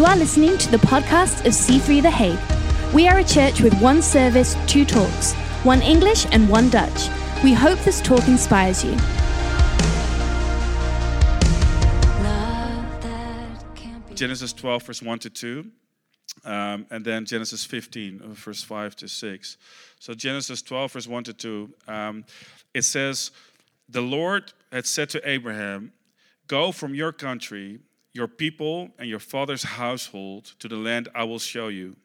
You are listening to the podcast of C3 The Hague. We are a church with one service, two talks, one English and one Dutch. We hope this talk inspires you. Genesis 12, verse 1 to 2. Um, and then Genesis 15, uh, verse 5 to 6. So, Genesis 12, verse 1 to 2, um, it says, The Lord had said to Abraham, Go from your country, your people, and your father's household to the land I will show you.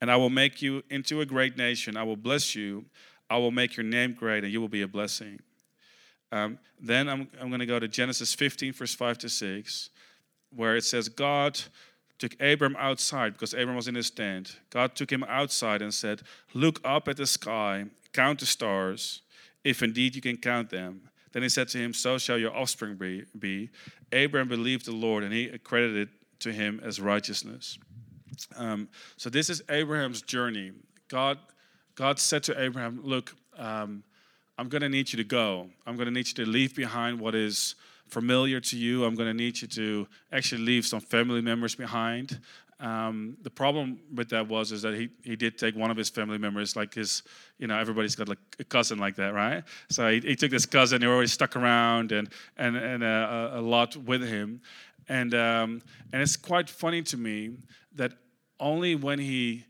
And I will make you into a great nation. I will bless you. I will make your name great, and you will be a blessing. Um, then I'm, I'm going to go to Genesis 15, verse 5 to 6 where it says, God took Abram outside because Abram was in his tent. God took him outside and said, Look up at the sky, count the stars, if indeed you can count them. Then he said to him, So shall your offspring be. be. Abram believed the Lord, and he accredited to him as righteousness. Um, so this is Abraham's journey. God, God said to Abraham, Look, um, I'm going to need you to go. I'm going to need you to leave behind what is familiar to you. I'm going to need you to actually leave some family members behind. Um, the problem with that was is that he, he did take one of his family members, like his, you know, everybody's got like a cousin like that, right? So he, he took this cousin, were always stuck around and and and a, a lot with him, and um, and it's quite funny to me that only when he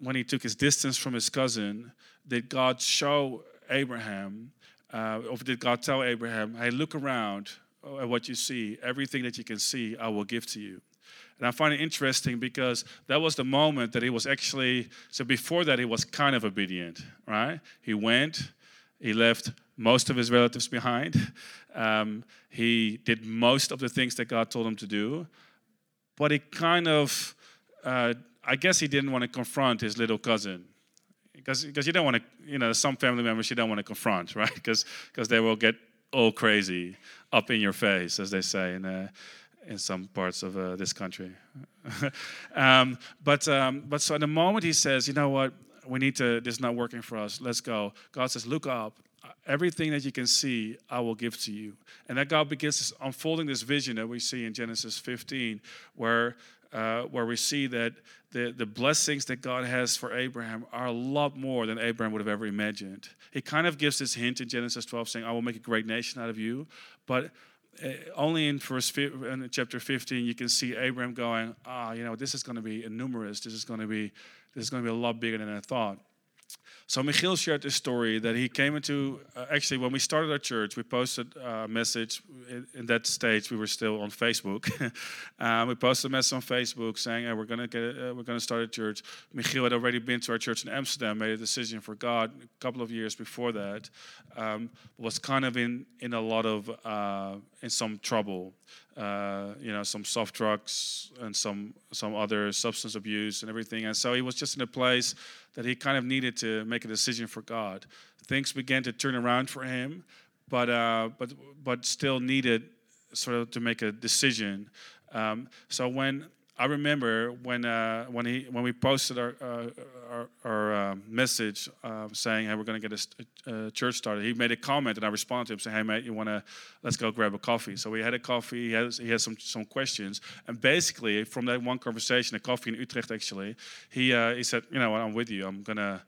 when he took his distance from his cousin did God show Abraham, uh, or did God tell Abraham, hey, look around, at what you see, everything that you can see, I will give to you. And I find it interesting because that was the moment that he was actually, so before that, he was kind of obedient, right? He went, he left most of his relatives behind, um, he did most of the things that God told him to do, but he kind of, uh, I guess he didn't want to confront his little cousin. Because, because you don't want to, you know, some family members you don't want to confront, right? Because because they will get all crazy, up in your face, as they say in, uh, in some parts of uh, this country. um, but, um, but so at the moment he says, you know what, we need to, this is not working for us, let's go. God says, look up. Everything that you can see, I will give to you. And that God begins unfolding this vision that we see in Genesis 15, where uh, where we see that the, the blessings that God has for Abraham are a lot more than Abraham would have ever imagined. He kind of gives this hint in Genesis 12 saying, I will make a great nation out of you. But only in in chapter 15 you can see Abraham going, ah, you know, this is going to be numerous. This is going to be this is going to be a lot bigger than I thought. So Michiel shared this story that he came into. Uh, actually, when we started our church, we posted a message. In, in that stage, we were still on Facebook. um, we posted a message on Facebook saying, hey, "We're gonna get, uh, we're gonna start a church." Michiel had already been to our church in Amsterdam, made a decision for God a couple of years before that. Um, was kind of in in a lot of uh, in some trouble. Uh, you know, some soft drugs and some some other substance abuse and everything. And so he was just in a place that he kind of needed to make a decision for God. Things began to turn around for him, but uh, but but still needed sort of to make a decision. Um, so when I remember when uh, when he when we posted our uh, our, our uh, message uh, saying, "Hey, we're going to get a, a, church started." He made a comment, and I responded to him saying, "Hey, mate, you want to let's go grab a coffee?" So we had a coffee. He has he has some some questions, and basically from that one conversation, a coffee in Utrecht actually, he uh, he said, "You know what? I'm with you. I'm gonna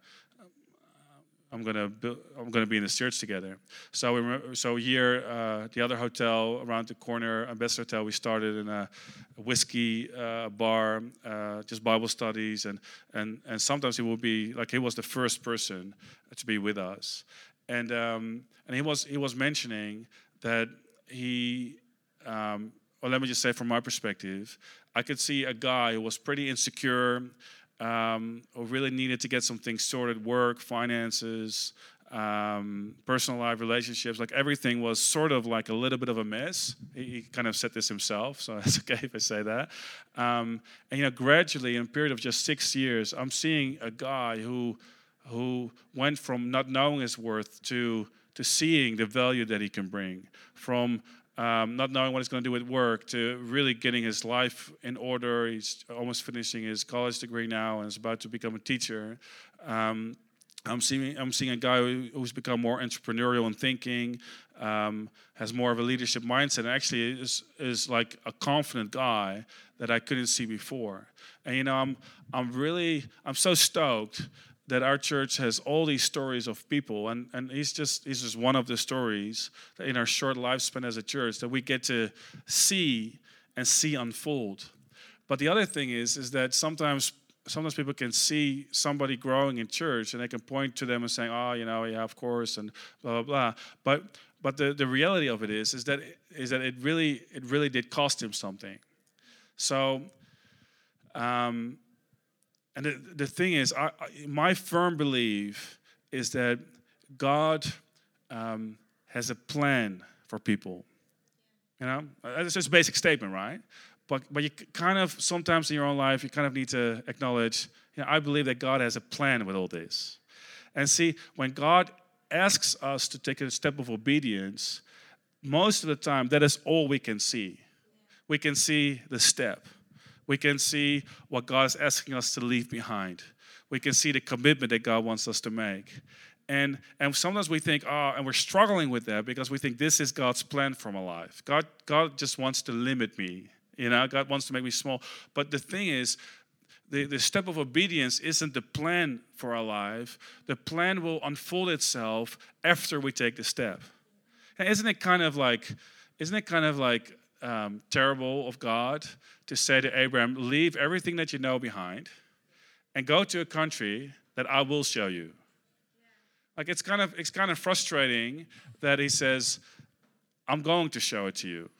I'm gonna build, I'm gonna be in this church together. So we so here uh, the other hotel around the corner, Ambassador Hotel, we started in a, a whiskey uh, bar, uh, just Bible studies, and and and sometimes he would be like he was the first person to be with us, and um, and he was he was mentioning that he. Um, well, let me just say from my perspective, I could see a guy who was pretty insecure, um, or really needed to get some things sorted work, finances, um, personal life, relationships, like everything was sort of like a little bit of a mess. He, he kind of said this himself, so it's okay if I say that. Um, and you know, gradually, in a period of just six years, I'm seeing a guy who who went from not knowing his worth to to seeing the value that he can bring, from um, not knowing what he's going to do with work, to really getting his life in order. He's almost finishing his college degree now and is about to become a teacher. Um, I'm seeing I'm seeing a guy who's become more entrepreneurial in thinking, um, has more of a leadership mindset, and actually is is like a confident guy that I couldn't see before. And you know, I'm I'm really I'm so stoked that our church has all these stories of people, and and he's just he's just one of the stories in our short lifespan as a church that we get to see and see unfold. But the other thing is is that sometimes sometimes people can see somebody growing in church and they can point to them and say, oh, you know, yeah, of course, and blah, blah, blah. But, but the, the reality of it is, is that, is that it, really, it really did cost him something. So, um, and the, the thing is, I, I, my firm belief is that God um, has a plan for people. You know, that's just a basic statement, right? But, but you kind of, sometimes in your own life, you kind of need to acknowledge, you know, I believe that God has a plan with all this. And see, when God asks us to take a step of obedience, most of the time, that is all we can see. We can see the step. We can see what God is asking us to leave behind. We can see the commitment that God wants us to make. And, and sometimes we think, oh, and we're struggling with that because we think this is God's plan for my life. God, God just wants to limit me. You know, God wants to make me small. But the thing is, the, the step of obedience isn't the plan for our life. The plan will unfold itself after we take the step. Isn't it kind of like, isn't it kind of like um, terrible of God to say to Abraham, leave everything that you know behind and go to a country that I will show you? Like it's kind of it's kind of frustrating that he says, I'm going to show it to you.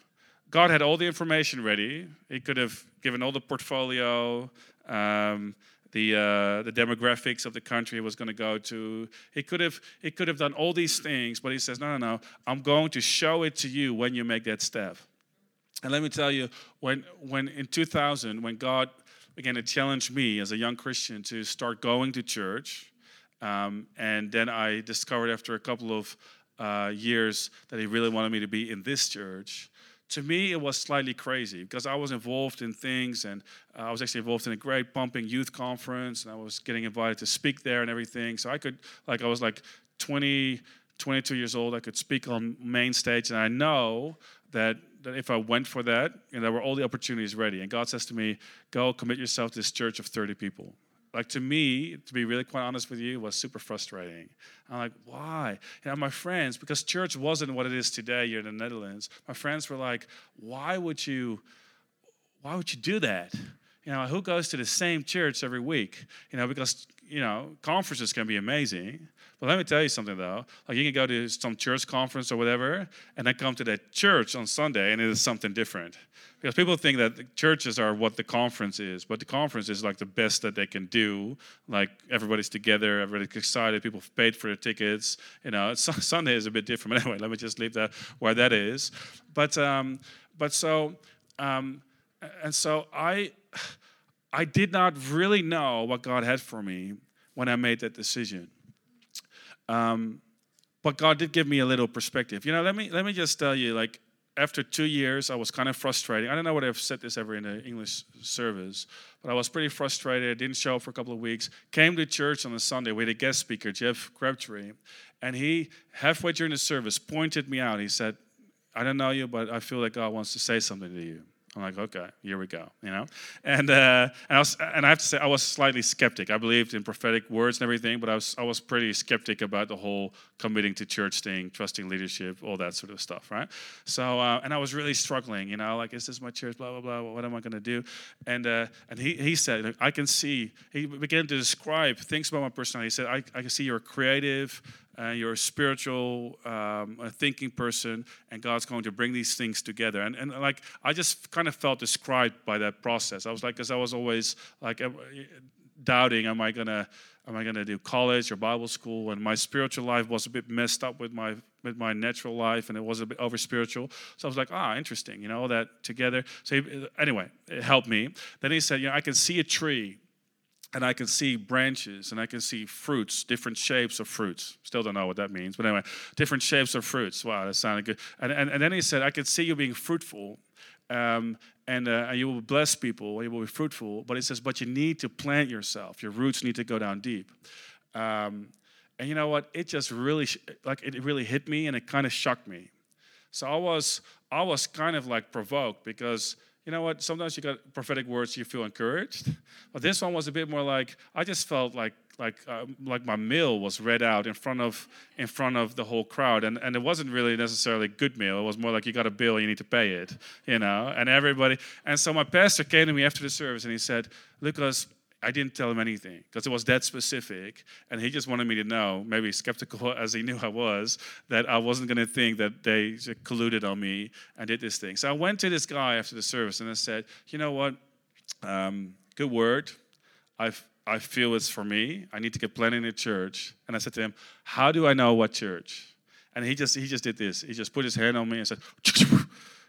God had all the information ready. He could have given all the portfolio, um, the uh, the demographics of the country he was going to go to. He could have he could have done all these things, but he says, no, no, no. I'm going to show it to you when you make that step. And let me tell you, when when in 2000, when God began to challenge me as a young Christian to start going to church, um, and then I discovered after a couple of uh, years that He really wanted me to be in this church to me it was slightly crazy because i was involved in things and uh, i was actually involved in a great pumping youth conference and i was getting invited to speak there and everything. So i could like i was like 20 22 years old i could speak on main stage. And i know that, that if i went for that and there were all the opportunities ready and god says to me go commit yourself to this church of 30 people like to me, to be really quite honest with you, was super frustrating. I'm like, why? You know, my friends, because church wasn't what it is today here in the Netherlands. My friends were like, why would you, why would you do that? You know, who goes to the same church every week? You know, because you know, conferences can be amazing. But let me tell you something though. Like you can go to some church conference or whatever, and then come to that church on Sunday, and it is something different. Because people think that the churches are what the conference is, but the conference is like the best that they can do. Like everybody's together, everybody's excited, people paid for their tickets. You know, Sunday is a bit different. But anyway, let me just leave that where that is. But um, but so um, and so I I did not really know what God had for me when I made that decision. Um, but God did give me a little perspective. You know, let me let me just tell you, like after two years, I was kind of frustrated. I don't know whether I've said this ever in the English service, but I was pretty frustrated. I didn't show up for a couple of weeks. Came to church on a Sunday with a guest speaker, Jeff Crabtree, and he, halfway during the service, pointed me out. He said, I don't know you, but I feel like God wants to say something to you. I'm like, okay, here we go, you know. And uh, and I was, and I have to say, I was slightly skeptic. I believed in prophetic words and everything, but I was I was pretty skeptic about the whole committing to church thing, trusting leadership, all that sort of stuff, right? So uh, and I was really struggling, you know, like, is this my church? Blah blah blah. What am I going to do? And uh, and he he said, I can see. He began to describe things about my personality. He said, I I can see you're creative uh, you're a spiritual um, a thinking person and god's going to bring these things together. And, and like i just kind of felt described by that process. I was like because i was always like doubting am i gonna am i gonna do college or bible school? And my spiritual life was a bit messed up with my with my natural life and it was a bit over spiritual so i was like ah interesting you know that together. So he, anyway it helped me. Then he said you know i can see a tree and I can see branches and I can see fruits, different shapes of fruits. Still don't know what that means, but anyway, different shapes of fruits. Wow, that sounded good. And, and, and then he said, I can see you being fruitful um, and, uh, and you will bless people, you will be fruitful. But he says, but you need to plant yourself. Your roots need to go down deep. Um, And you know what? It just really, like, it really hit me and it kind of shocked me. So I was, I was kind of like provoked because you know what? Sometimes you got prophetic words, you feel encouraged. But this one was a bit more like I just felt like like uh, like my meal was read out in front of in front of the whole crowd, and and it wasn't really necessarily good meal. It was more like you got a bill, you need to pay it, you know. And everybody, and so my pastor came to me after the service, and he said, "Lucas, I didn't tell him anything because it was that specific, and he just wanted me to know, maybe skeptical as he knew I was, that I wasn't going to think that they colluded on me and did this thing. So I went to this guy after the service and I said, you know what, um, good word. I I feel it's for me. I need to get planted in a church. And I said to him, how do I know what church? And he just he just did this. He just put his hand on me and said,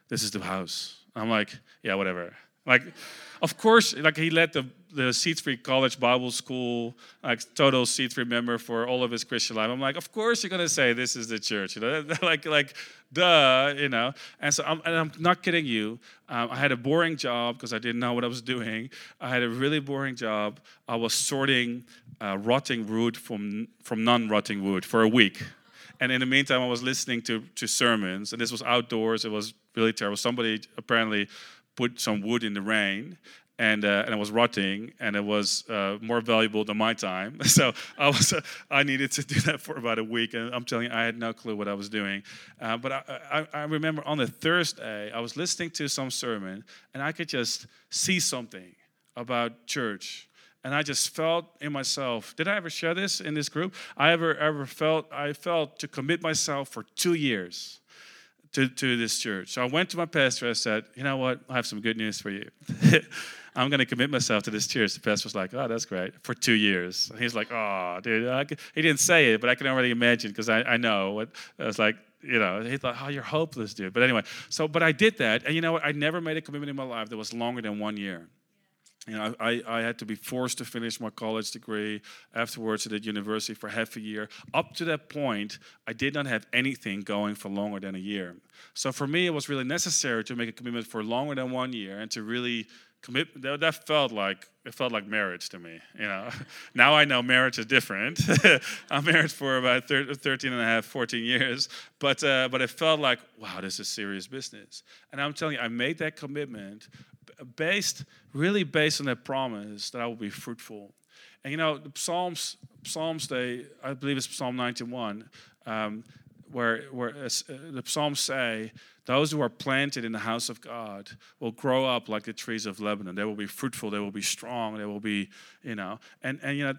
this is the house. I'm like, yeah, whatever. Like, of course, like he led the the C3 College Bible School, like total C3 member for all of his Christian life. I'm like, of course you're gonna say this is the church, you know, like like duh, you know. And so I'm, and I'm not kidding you. Um, I had a boring job because I didn't know what I was doing. I had a really boring job. I was sorting uh, rotting wood from from non-rotting wood for a week. And in the meantime, I was listening to, to sermons, and this was outdoors. It was really terrible. Somebody apparently put some wood in the rain and uh, and it was rotting, and it was uh, more valuable than my time. So I was uh, I needed to do that for about a week, and I'm telling you, I had no clue what I was doing. Uh, but I, I, I, remember on the Thursday, I was listening to some sermon, and I could just see something about church. And I just felt in myself. Did I ever share this in this group? I ever ever felt I felt to commit myself for two years to, to this church. So I went to my pastor. I said, you know what? I have some good news for you. I'm going to commit myself to this church. The pastor was like, oh, that's great. For two years. He's like, oh, dude. he didn't say it, but I can already imagine because I, I know what I was like. You know, he thought, oh, you're hopeless, dude. But anyway, so, but I did that. And you know what? I never made a commitment in my life that was longer than one year. You know, I, I had to be forced to finish my college degree. Afterwards, did university for half a year. Up to that point, I did not have anything going for longer than a year. So for me, it was really necessary to make a commitment for longer than one year and to really commit. That, that felt like it felt like marriage to me. You know, now I know marriage is different. I'm married for about 13 and a half, 14 years, but uh, but it felt like wow, this is serious business. And I'm telling you, I made that commitment based really based on that promise that I will be fruitful. And you know, the Psalms, Psalms, they I believe it's Psalm 91, um, where where uh, the Psalms say, "Those who are planted in the house of God will grow up like the trees of Lebanon. They will be fruitful. They will be strong. They will be, you know." And and you know,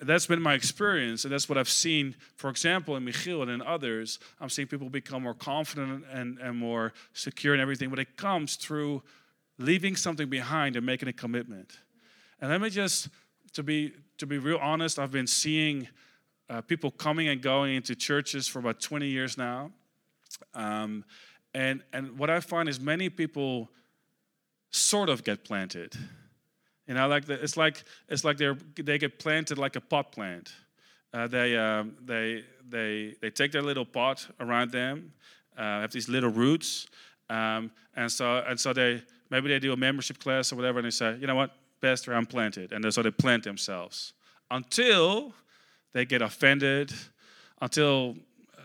that's been my experience, and that's what I've seen, for example, in Michiel and in others. I'm seeing people become more confident and, and more secure in everything, but it comes through leaving something behind and making a commitment. And let me just, to be, to be real honest, I've been seeing uh, people coming and going into churches for about 20 years now. Um, and, and what I find is many people sort of get planted. You know, like the, it's like it's like they they get planted like a pot plant. Uh, they um, they they they take their little pot around them, uh, have these little roots, um, and so and so they maybe they do a membership class or whatever, and they say, you know what, Pastor, I'm planted. And so they plant themselves until they get offended, until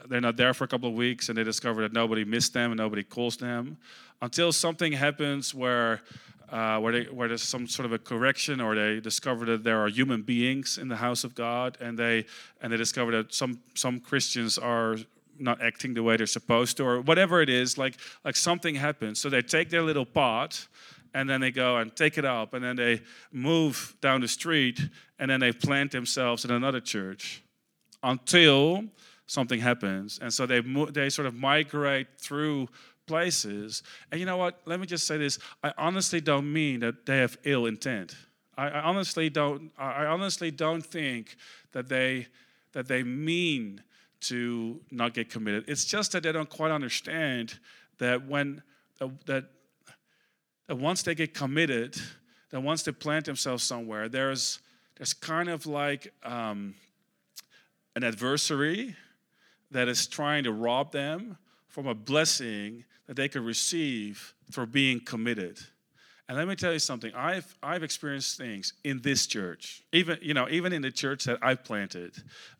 they're not there for a couple of weeks and they discover that nobody missed them and nobody calls them, until something happens where. Uh, where, they, where there's some sort of a correction, or they discover that there are human beings in the house of God, and they and they discover that some some Christians are not acting the way they're supposed to or whatever it is like like something happens so they take their little pot and then they go and take it up and then they move down the street and then they plant themselves in another church until something happens. And so they they sort of migrate through places. And you know what? Let me just say this. I honestly don't mean that they have ill intent. I, I honestly don't i honestly don't think that they that they mean to not get committed. It's just that they don't quite understand that when uh, that, that once they get committed, that once they plant themselves somewhere, there's there's kind of like um, an adversary that is trying to rob them from a blessing that they could receive for being committed. And let me tell you something. I've I've experienced things in this church, even you know, even in the church that I planted,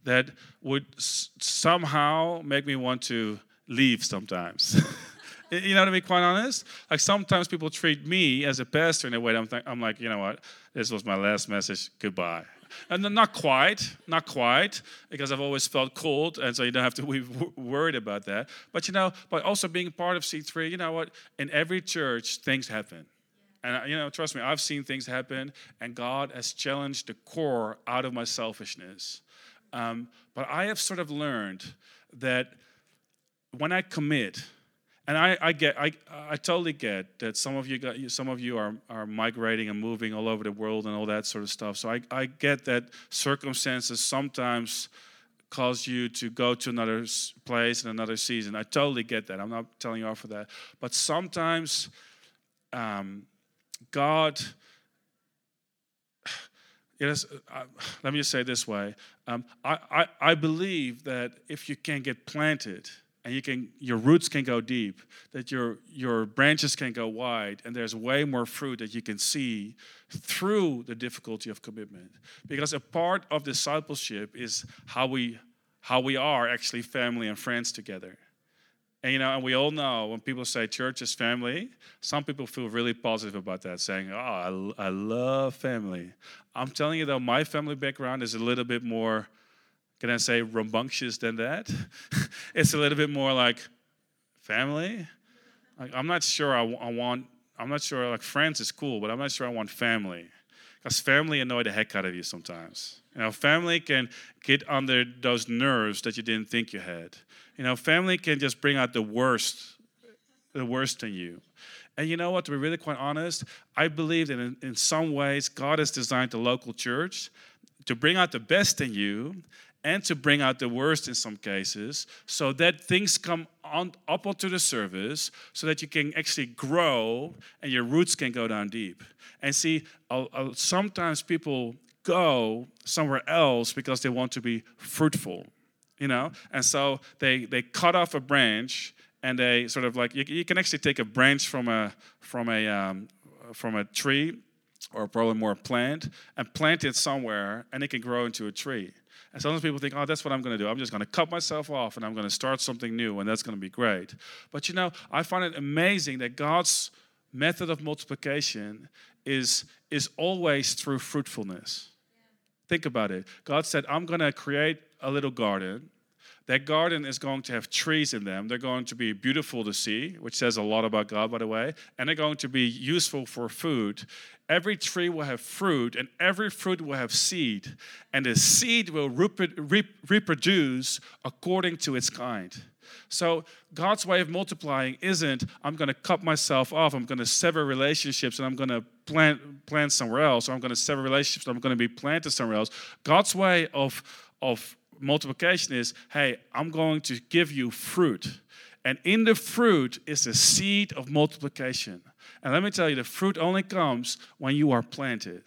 that would s- somehow make me want to leave sometimes. you know, to be quite honest, like sometimes people treat me as a pastor in a way. I'm, th- I'm like, you know what? This was my last message. Goodbye. And not quite, not quite, because I've always felt cold, and so you don't have to be worried about that. But you know, but also being part of C3, you know what? In every church, things happen. And you know, trust me, I've seen things happen, and God has challenged the core out of my selfishness. Um, but I have sort of learned that when I commit, and I, I, get, I, I totally get that some of you got, some of you are, are migrating and moving all over the world and all that sort of stuff. So I, I get that circumstances sometimes cause you to go to another place in another season. I totally get that. I'm not telling you off for that. But sometimes um, God, yes, uh, let me just say this way. Um, I, I, I believe that if you can't get planted, and you can your roots can go deep that your your branches can go wide and there's way more fruit that you can see through the difficulty of commitment. Because a part of discipleship is how we how we are actually family and friends together. And you know and we all know when people say church is family some people feel really positive about that saying oh i, I love family. I'm telling you though my family background is a little bit more can I say rambunctious than that? it's a little bit more like family. Like, I'm not sure I, I, want, I'm not sure, like friends is cool, but I'm not sure I want family. Because family annoy the heck out of you sometimes. You know, family can get under those nerves that you didn't think you had. You know, family can just bring out the worst, the worst in you. And you know what, to be really quite honest, I believe that in, in some ways God has designed the local church to bring out the best in you and to bring out the worst in some cases so that things come on, up onto the surface so that you can actually grow and your roots can go down deep. And see, sometimes people go somewhere else because they want to be fruitful, you know? And so they, they cut off a branch and they sort of like, you, you can actually take a branch from a, from a, um, from a tree or probably more a plant and plant it somewhere and it can grow into a tree. And sometimes people think, oh, that's what I'm going to do. I'm just going to cut myself off and I'm going to start something new, and that's going to be great. But you know, I find it amazing that God's method of multiplication is, is always through fruitfulness. Think about it. God said, I'm going to create a little garden. That garden is going to have trees in them. They're going to be beautiful to see, which says a lot about God, by the way, and they're going to be useful for food. Every tree will have fruit, and every fruit will have seed, and the seed will reproduce according to its kind. So, God's way of multiplying isn't I'm going to cut myself off, I'm going to sever relationships, and I'm going to plant, plant somewhere else, or I'm going to sever relationships, I'm going to be planted somewhere else. God's way of, of multiplication is hey, I'm going to give you fruit. And in the fruit is the seed of multiplication. And let me tell you, the fruit only comes when you are planted.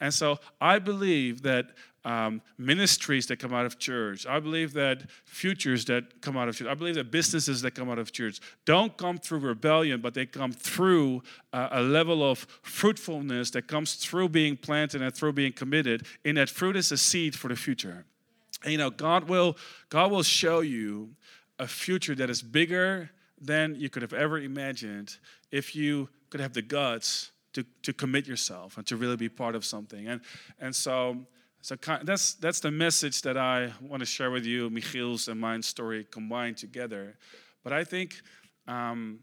And so I believe that um, ministries that come out of church, I believe that futures that come out of church, I believe that businesses that come out of church don't come through rebellion, but they come through uh, a level of fruitfulness that comes through being planted and through being committed. In that fruit is a seed for the future. And you know, God will God will show you a future that is bigger than you could have ever imagined if you could have the guts to, to commit yourself and to really be part of something. And, and so, so that's, that's the message that I want to share with you, Michiel's and mine story combined together. But I think, um,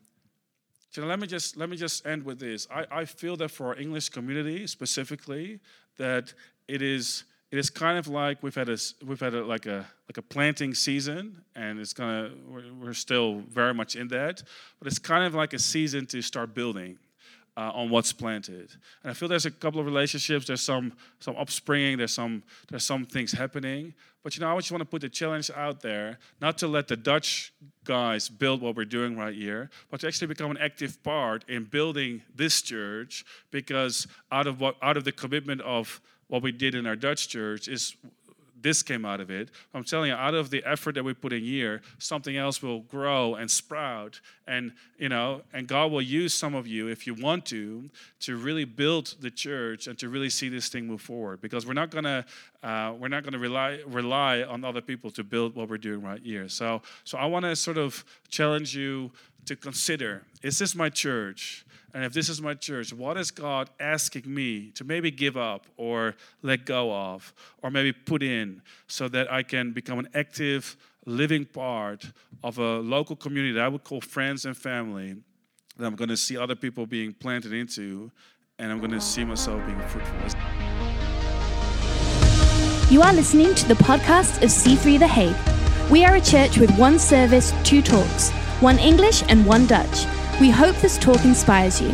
so let me just let me just end with this. I, I feel that for our English community specifically, that it is it is kind of like we've had a we've had a, like a like a planting season, and it's gonna we're, we're still very much in that, but it's kind of like a season to start building. Uh, on what's planted. And I feel there's a couple of relationships. There's some some upspringing. There's some there's some things happening. But you know, I just want to put the challenge out there, not to let the Dutch guys build what we're doing right here, but to actually become an active part in building this church. Because out of what out of the commitment of what we did in our Dutch church is this came out of it. I'm telling you, out of the effort that we put in here, something else will grow and sprout. And, you know, and God will use some of you, if you want to, to really build the church and to really see this thing move forward. Because we're not gonna, uh, we're not gonna rely rely on other people to build what we're doing right here. So, so I want to sort of challenge you to consider: Is this my church? And if this is my church, what is God asking me to maybe give up or let go of or maybe put in so that I can become an active, living part of a local community that I would call friends and family that I'm going to see other people being planted into and I'm going to see myself being fruitful. You are listening to the podcast of C3 The Hague. We are a church with one service, two talks, one English and one Dutch. We hope this talk inspires you.